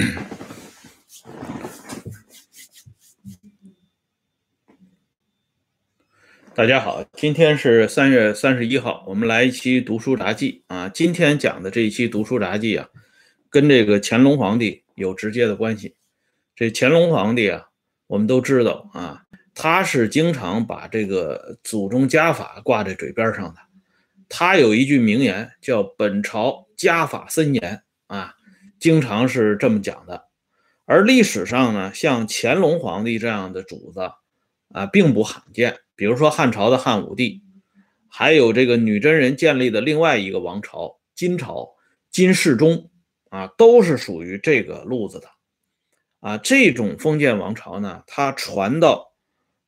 大家好，今天是三月三十一号，我们来一期读书杂记啊。今天讲的这一期读书杂记啊，跟这个乾隆皇帝有直接的关系。这乾隆皇帝啊，我们都知道啊，他是经常把这个祖宗家法挂在嘴边上的。他有一句名言叫“本朝家法森严”啊，经常是这么讲的。而历史上呢，像乾隆皇帝这样的主子啊，并不罕见。比如说汉朝的汉武帝，还有这个女真人建立的另外一个王朝金朝，金世宗啊，都是属于这个路子的啊。这种封建王朝呢，它传到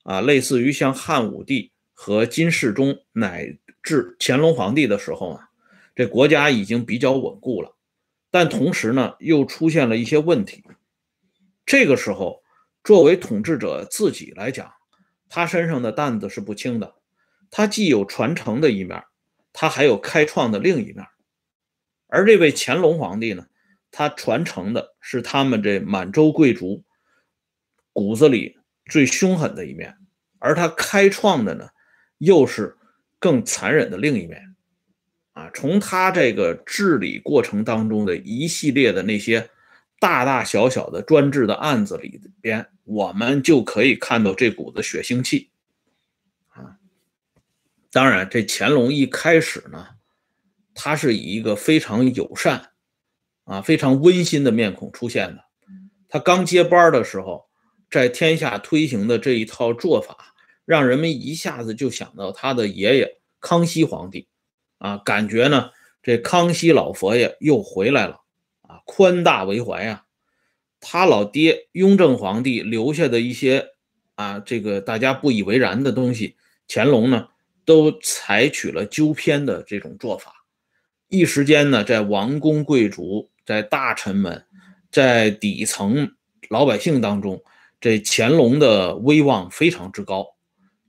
啊，类似于像汉武帝和金世宗乃至乾隆皇帝的时候啊，这国家已经比较稳固了，但同时呢，又出现了一些问题。这个时候，作为统治者自己来讲，他身上的担子是不轻的，他既有传承的一面，他还有开创的另一面。而这位乾隆皇帝呢，他传承的是他们这满洲贵族骨子里最凶狠的一面，而他开创的呢，又是更残忍的另一面。啊，从他这个治理过程当中的一系列的那些。大大小小的专制的案子里边，我们就可以看到这股子血腥气啊。当然，这乾隆一开始呢，他是以一个非常友善啊、非常温馨的面孔出现的。他刚接班的时候，在天下推行的这一套做法，让人们一下子就想到他的爷爷康熙皇帝啊，感觉呢，这康熙老佛爷又回来了。啊宽大为怀啊，他老爹雍正皇帝留下的一些啊，这个大家不以为然的东西，乾隆呢都采取了纠偏的这种做法。一时间呢，在王公贵族、在大臣们、在底层老百姓当中，这乾隆的威望非常之高。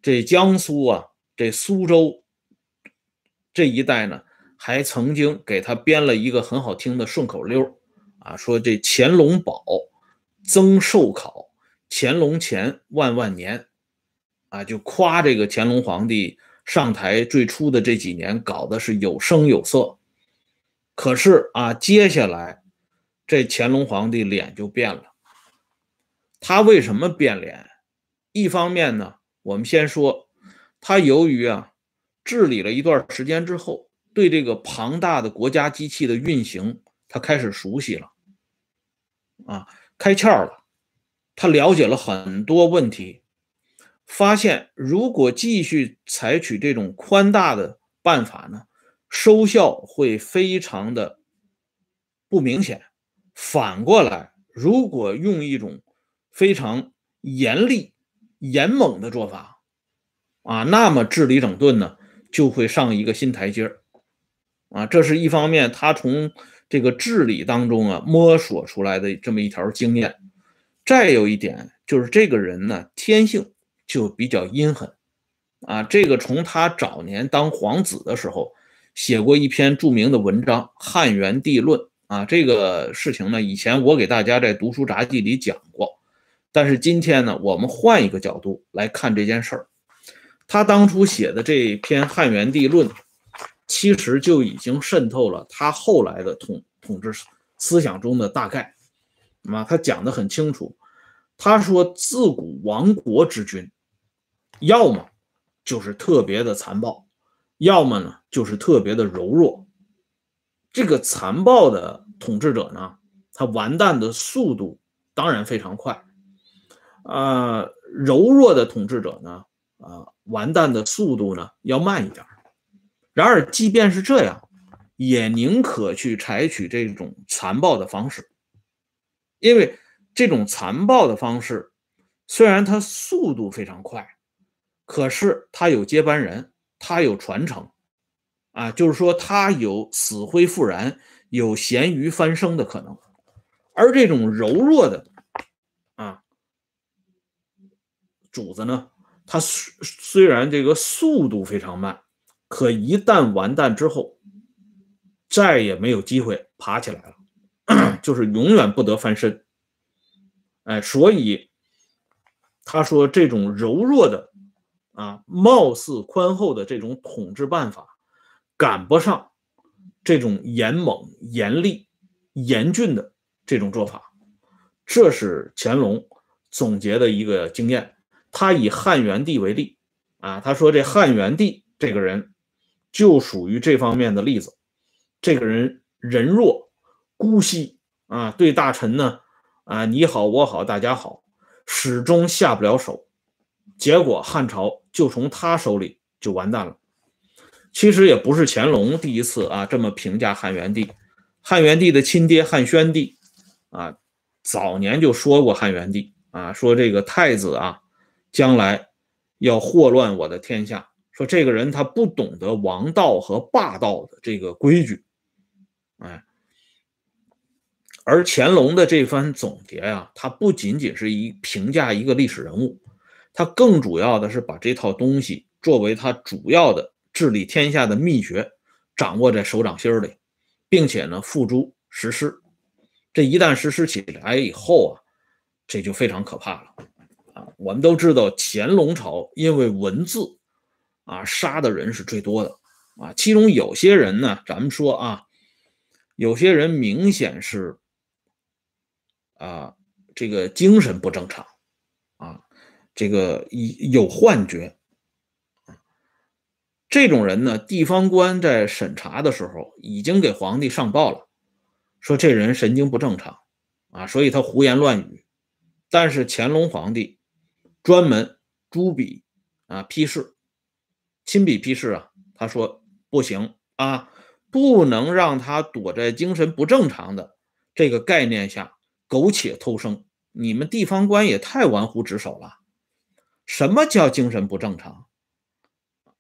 这江苏啊，这苏州这一代呢。还曾经给他编了一个很好听的顺口溜啊，说这乾隆宝增寿考，乾隆前万万年，啊，就夸这个乾隆皇帝上台最初的这几年搞的是有声有色。可是啊，接下来这乾隆皇帝脸就变了。他为什么变脸？一方面呢，我们先说他由于啊治理了一段时间之后。对这个庞大的国家机器的运行，他开始熟悉了，啊，开窍了，他了解了很多问题，发现如果继续采取这种宽大的办法呢，收效会非常的不明显。反过来，如果用一种非常严厉、严猛的做法，啊，那么治理整顿呢，就会上一个新台阶儿。啊，这是一方面，他从这个治理当中啊摸索出来的这么一条经验。再有一点就是这个人呢，天性就比较阴狠啊。这个从他早年当皇子的时候写过一篇著名的文章《汉元帝论》啊。这个事情呢，以前我给大家在读书杂记里讲过，但是今天呢，我们换一个角度来看这件事儿。他当初写的这篇《汉元帝论》。其实就已经渗透了他后来的统统治思想中的大概，啊，他讲的很清楚。他说，自古亡国之君，要么就是特别的残暴，要么呢就是特别的柔弱。这个残暴的统治者呢，他完蛋的速度当然非常快，啊，柔弱的统治者呢，啊，完蛋的速度呢要慢一点。然而，即便是这样，也宁可去采取这种残暴的方式，因为这种残暴的方式虽然它速度非常快，可是它有接班人，它有传承，啊，就是说它有死灰复燃、有咸鱼翻身的可能。而这种柔弱的啊主子呢，他虽虽然这个速度非常慢。可一旦完蛋之后，再也没有机会爬起来了。就是永远不得翻身。哎，所以他说这种柔弱的啊，貌似宽厚的这种统治办法，赶不上这种严猛、严厉、严峻的这种做法。这是乾隆总结的一个经验。他以汉元帝为例啊，他说这汉元帝这个人就属于这方面的例子。这个人人弱孤息啊，对大臣呢啊你好我好大家好，始终下不了手。结果汉朝就从他手里就完蛋了。其实也不是乾隆第一次啊这么评价汉元帝，汉元帝的亲爹汉宣帝啊早年就说过汉元帝啊说这个太子啊。将来要祸乱我的天下，说这个人他不懂得王道和霸道的这个规矩，哎，而乾隆的这番总结呀，他不仅仅是一评价一个历史人物，他更主要的是把这套东西作为他主要的治理天下的秘诀掌握在手掌心里，并且呢付诸实施。这一旦实施起来以后啊，这就非常可怕了。我们都知道乾隆朝因为文字啊杀的人是最多的啊，其中有些人呢，咱们说啊，有些人明显是啊这个精神不正常啊，这个有幻觉这种人呢，地方官在审查的时候已经给皇帝上报了，说这人神经不正常啊，所以他胡言乱语，但是乾隆皇帝。专门朱笔啊批示，亲笔批示啊，他说不行啊，不能让他躲在精神不正常的这个概念下苟且偷生。你们地方官也太玩忽职守了。什么叫精神不正常？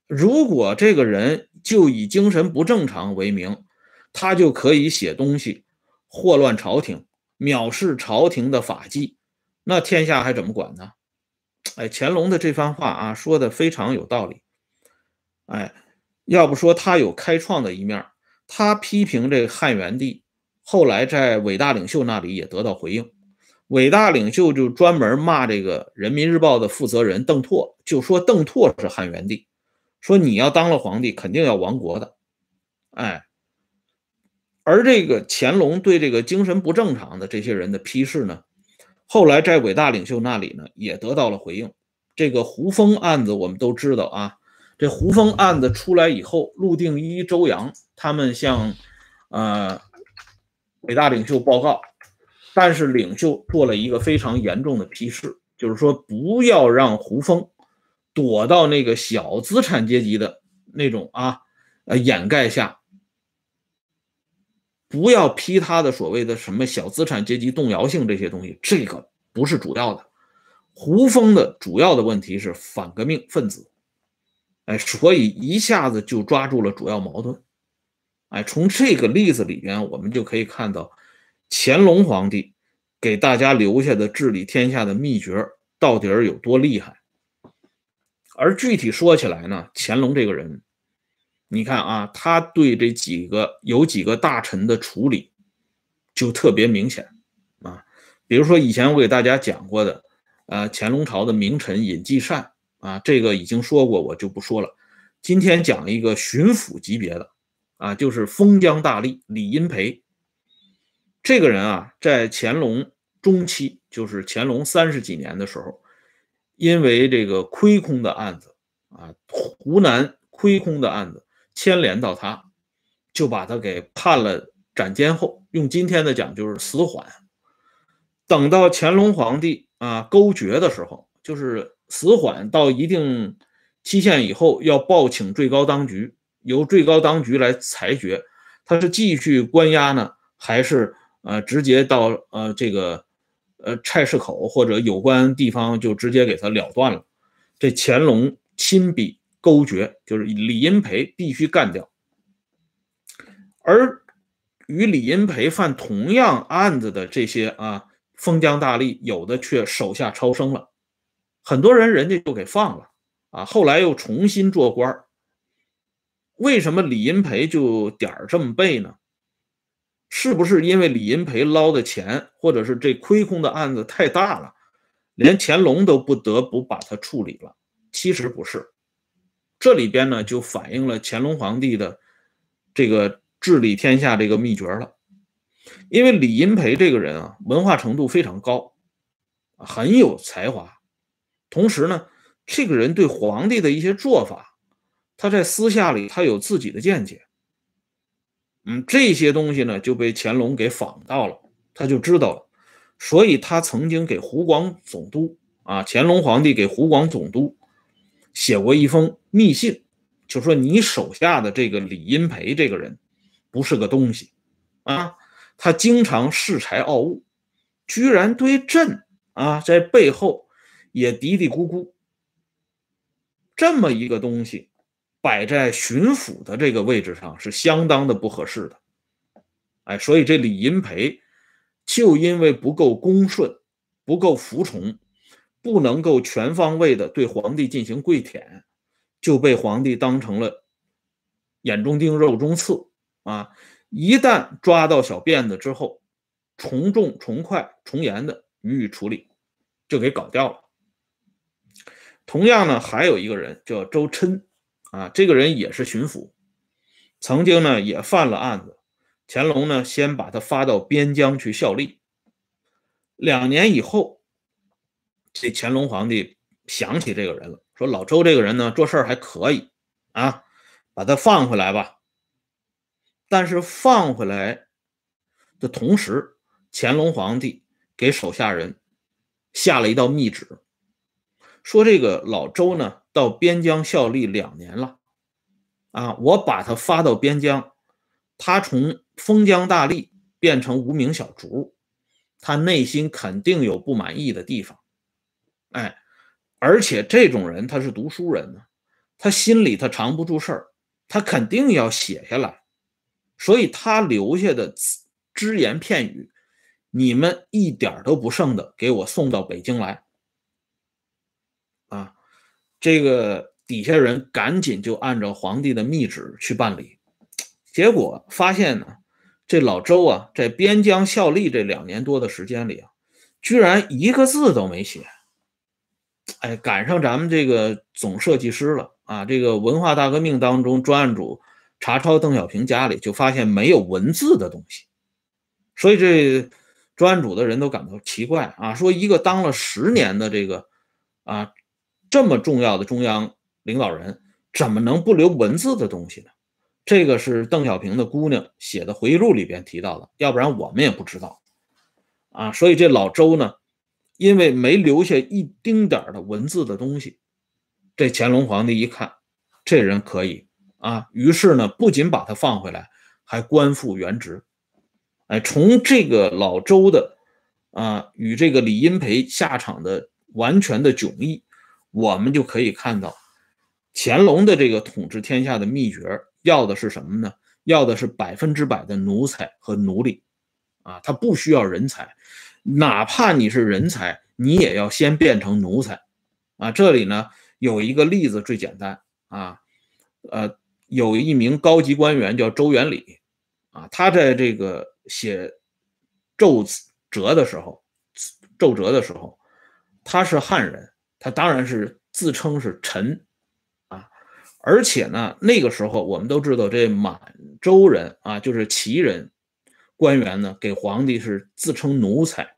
如果这个人就以精神不正常为名，他就可以写东西祸乱朝廷，藐视朝廷的法纪，那天下还怎么管呢？哎，乾隆的这番话啊，说的非常有道理。哎，要不说他有开创的一面，他批评这个汉元帝，后来在伟大领袖那里也得到回应。伟大领袖就专门骂这个人民日报的负责人邓拓，就说邓拓是汉元帝，说你要当了皇帝，肯定要亡国的。哎，而这个乾隆对这个精神不正常的这些人的批示呢？后来在伟大领袖那里呢，也得到了回应。这个胡风案子我们都知道啊。这胡风案子出来以后，陆定一、周扬他们向呃伟大领袖报告，但是领袖做了一个非常严重的批示，就是说不要让胡风躲到那个小资产阶级的那种啊呃掩盖下。不要批他的所谓的什么小资产阶级动摇性这些东西，这个不是主要的。胡风的主要的问题是反革命分子，哎，所以一下子就抓住了主要矛盾。哎，从这个例子里边，我们就可以看到乾隆皇帝给大家留下的治理天下的秘诀到底有多厉害。而具体说起来呢，乾隆这个人。你看啊，他对这几个有几个大臣的处理就特别明显啊。比如说以前我给大家讲过的，呃，乾隆朝的名臣尹继善啊，这个已经说过，我就不说了。今天讲一个巡抚级别的啊，就是封疆大吏李荫培。这个人啊，在乾隆中期，就是乾隆三十几年的时候，因为这个亏空的案子啊，湖南亏空的案子。牵连到他，就把他给判了斩监后，用今天的讲就是死缓。等到乾隆皇帝啊勾决的时候，就是死缓到一定期限以后，要报请最高当局，由最高当局来裁决，他是继续关押呢，还是呃直接到呃这个呃菜市口或者有关地方就直接给他了断了？这乾隆亲笔。勾决就是李荫培必须干掉，而与李荫培犯同样案子的这些啊封疆大吏，有的却手下超生了，很多人人家就给放了啊，后来又重新做官为什么李荫培就点儿这么背呢？是不是因为李银培捞的钱，或者是这亏空的案子太大了，连乾隆都不得不把它处理了？其实不是，这里边呢就反映了乾隆皇帝的这个治理天下这个秘诀了。因为李银培这个人啊，文化程度非常高，很有才华，同时呢，这个人对皇帝的一些做法，他在私下里他有自己的见解。嗯，这些东西呢就被乾隆给仿到了，他就知道了，所以他曾经给湖广总督啊，乾隆皇帝给湖广总督写过一封密信，就说你手下的这个李荫培这个人不是个东西啊，他经常恃才傲物，居然对朕啊在背后也嘀嘀咕咕，这么一个东西。摆在巡抚的这个位置上是相当的不合适的，哎，所以这李银培就因为不够恭顺、不够服从，不能够全方位的对皇帝进行跪舔，就被皇帝当成了眼中钉、肉中刺啊！一旦抓到小辫子之后，从重、从快、从严的予以处理，就给搞掉了。同样呢，还有一个人叫周琛。啊，这个人也是巡抚，曾经呢也犯了案子，乾隆呢先把他发到边疆去效力。两年以后，这乾隆皇帝想起这个人了，说老周这个人呢做事还可以啊，把他放回来吧。但是放回来的同时，乾隆皇帝给手下人下了一道密旨，说这个老周呢。到边疆效力两年了，啊，我把他发到边疆，他从封疆大吏变成无名小卒，他内心肯定有不满意的地方，哎，而且这种人他是读书人呢，他心里他藏不住事儿，他肯定要写下来，所以他留下的只言片语，你们一点都不剩的给我送到北京来。啊这个底下人赶紧就按照皇帝的密旨去办理，结果发现呢，这老周啊，在边疆效力这两年多的时间里啊，居然一个字都没写。哎，赶上咱们这个总设计师了啊！这个文化大革命当中，专案组查抄邓小平家里，就发现没有文字的东西，所以这专案组的人都感到奇怪啊，说一个当了十年的这个啊。这么重要的中央领导人，怎么能不留文字的东西呢？这个是邓小平的姑娘写的回忆录里边提到的，要不然我们也不知道啊。所以这老周呢，因为没留下一丁点的文字的东西，这乾隆皇帝一看，这人可以啊，于是呢，不仅把他放回来，还官复原职。哎，从这个老周的啊与这个李荫培下场的完全的迥异。我们就可以看到，乾隆的这个统治天下的秘诀，要的是什么呢？要的是百分之百的奴才和奴隶，啊，他不需要人才，哪怕你是人才，你也要先变成奴才，啊，这里呢有一个例子最简单啊，呃，有一名高级官员叫周元礼，啊，他在这个写奏折的时候，奏折的时候，他是汉人。他当然是自称是臣，啊，而且呢，那个时候我们都知道，这满洲人啊，就是旗人官员呢，给皇帝是自称奴才，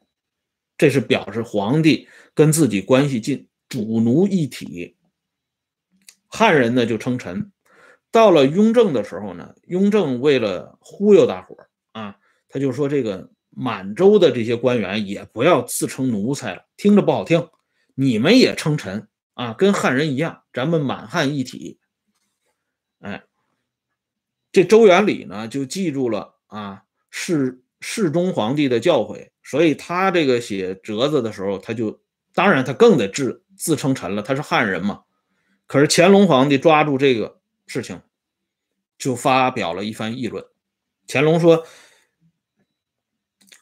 这是表示皇帝跟自己关系近，主奴一体。汉人呢就称臣。到了雍正的时候呢，雍正为了忽悠大伙啊，他就说这个满洲的这些官员也不要自称奴才了，听着不好听。你们也称臣啊，跟汉人一样，咱们满汉一体。哎，这周元礼呢，就记住了啊，是世宗皇帝的教诲，所以他这个写折子的时候，他就当然他更得自自称臣了，他是汉人嘛。可是乾隆皇帝抓住这个事情，就发表了一番议论。乾隆说，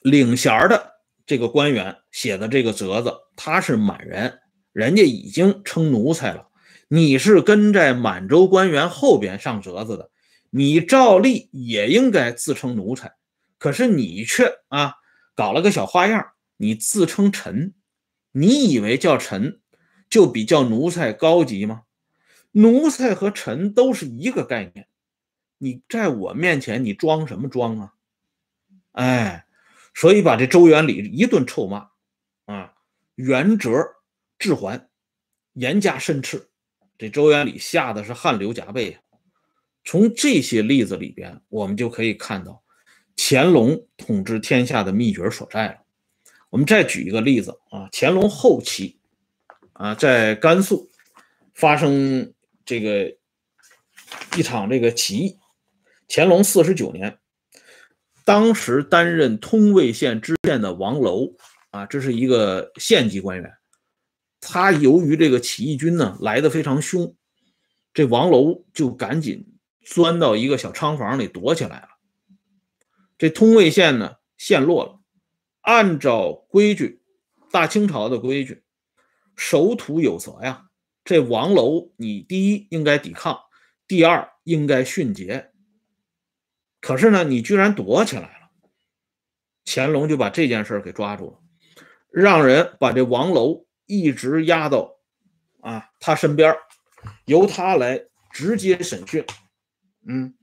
领衔的。这个官员写的这个折子，他是满人，人家已经称奴才了。你是跟在满洲官员后边上折子的，你照例也应该自称奴才。可是你却啊搞了个小花样，你自称臣，你以为叫臣就比叫奴才高级吗？奴才和臣都是一个概念，你在我面前你装什么装啊？哎，所以把这周元礼一顿臭骂啊，元哲致还，严加申斥，这周元礼吓得是汗流浃背啊。从这些例子里边，我们就可以看到乾隆统治天下的秘诀所在了。我们再举一个例子啊，乾隆后期啊，在甘肃发生。这个一场这个起义，乾隆四十九年，当时担任通渭县知县的王楼啊，这是一个县级官员。他由于这个起义军呢来的非常凶，这王楼就赶紧钻到一个小仓房里躲起来了。这通渭县呢陷落了，按照规矩，大清朝的规矩，守土有责呀。这王楼，你第一应该抵抗，第二应该训诫。可是呢，你居然躲起来了。乾隆就把这件事给抓住了，让人把这王楼一直押到啊他身边，由他来直接审讯。嗯，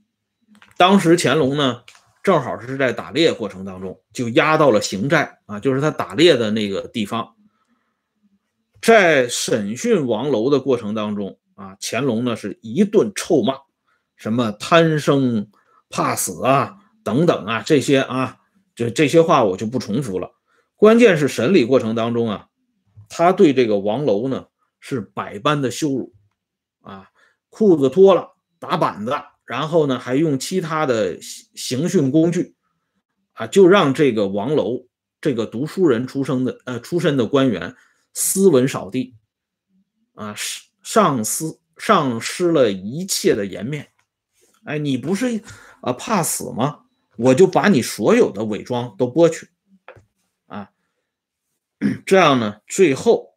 当时乾隆呢，正好是在打猎过程当中，就押到了行寨啊，就是他打猎的那个地方。在审讯王楼的过程当中啊，乾隆呢是一顿臭骂，什么贪生怕死啊等等啊这些啊，就这些话我就不重复了。关键是审理过程当中啊，他对这个王楼呢是百般的羞辱啊，裤子脱了打板子，然后呢还用其他的刑刑讯工具啊，就让这个王楼这个读书人出生的呃出身的官员。斯文扫地，啊，丧失丧失了一切的颜面。哎，你不是啊怕死吗？我就把你所有的伪装都剥去，啊，这样呢，最后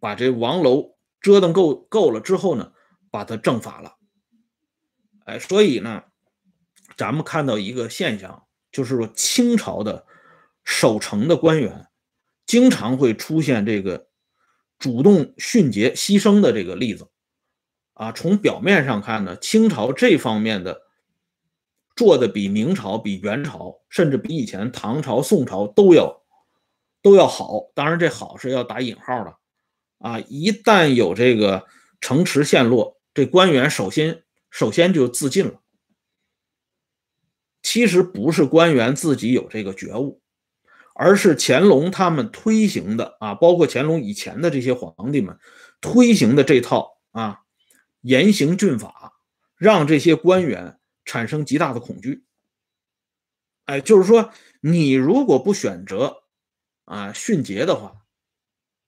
把这王楼折腾够够了之后呢，把他正法了。哎，所以呢，咱们看到一个现象，就是说清朝的守城的官员。经常会出现这个主动殉节、牺牲的这个例子，啊，从表面上看呢，清朝这方面的做的比明朝、比元朝，甚至比以前唐朝、宋朝都要都要好。当然，这好是要打引号的，啊，一旦有这个城池陷落，这官员首先首先就自尽了。其实不是官员自己有这个觉悟。而是乾隆他们推行的啊，包括乾隆以前的这些皇帝们推行的这套啊严刑峻法，让这些官员产生极大的恐惧。哎，就是说，你如果不选择啊训诫的话，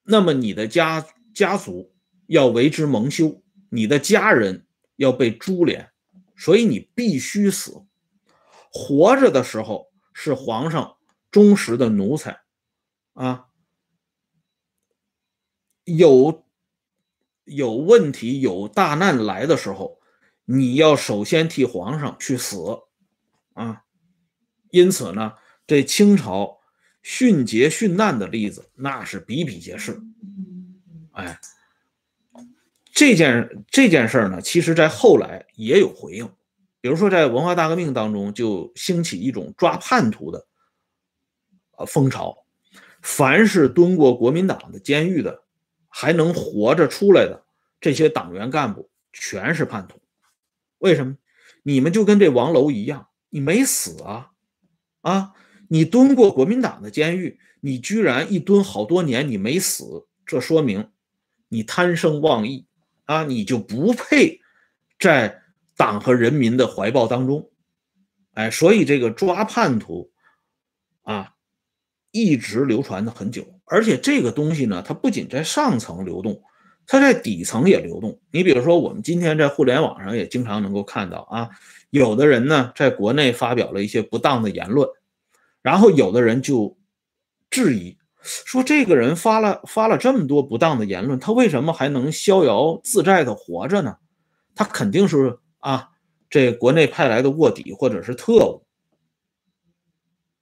那么你的家家族要为之蒙羞，你的家人要被株连，所以你必须死。活着的时候是皇上。忠实的奴才，啊，有有问题、有大难来的时候，你要首先替皇上去死，啊，因此呢，这清朝殉节殉难的例子那是比比皆是。哎，这件这件事呢，其实在后来也有回应，比如说在文化大革命当中，就兴起一种抓叛徒的呃。风潮，凡是蹲过国民党的监狱的，还能活着出来的这些党员干部，全是叛徒。为什么？你们就跟这王楼一样，你没死啊？啊，你蹲过国民党的监狱，你居然一蹲好多年，你没死，这说明你贪生妄意啊，你就不配在党和人民的怀抱当中。哎，所以这个抓叛徒啊。一直流传的很久，而且这个东西呢，它不仅在上层流动，它在底层也流动。你比如说，我们今天在互联网上也经常能够看到啊，有的人呢在国内发表了一些不当的言论，然后有的人就质疑说，这个人发了发了这么多不当的言论，他为什么还能逍遥自在的活着呢？他肯定是啊，这国内派来的卧底或者是特务。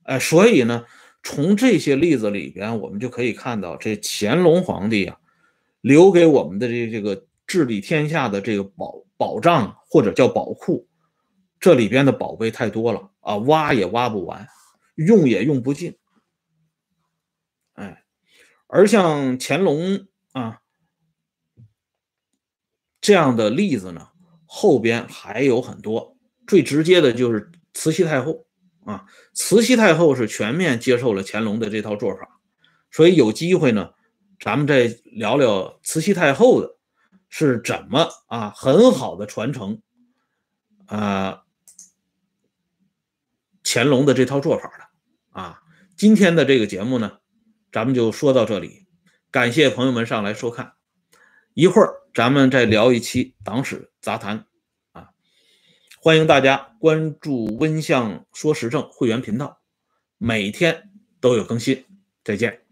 哎，所以呢，从这些例子里边，我们就可以看到，这乾隆皇帝啊，留给我们的这这个治理天下的这个宝宝藏或者叫宝库，这里边的宝贝太多了啊，挖也挖不完，用也用不尽。而像乾隆啊这样的例子呢，后边还有很多，最直接的就是慈禧太后。啊，慈禧太后是全面接受了乾隆的这套做法，所以有机会呢，咱们再聊聊慈禧太后的是怎么啊很好的传承啊乾隆的这套做法的啊。今天的这个节目呢，咱们就说到这里，感谢朋友们上来收看，一会儿咱们再聊一期党史杂谈。啊欢迎大家关注“温相说时政”会员频道，每天都有更新。再见。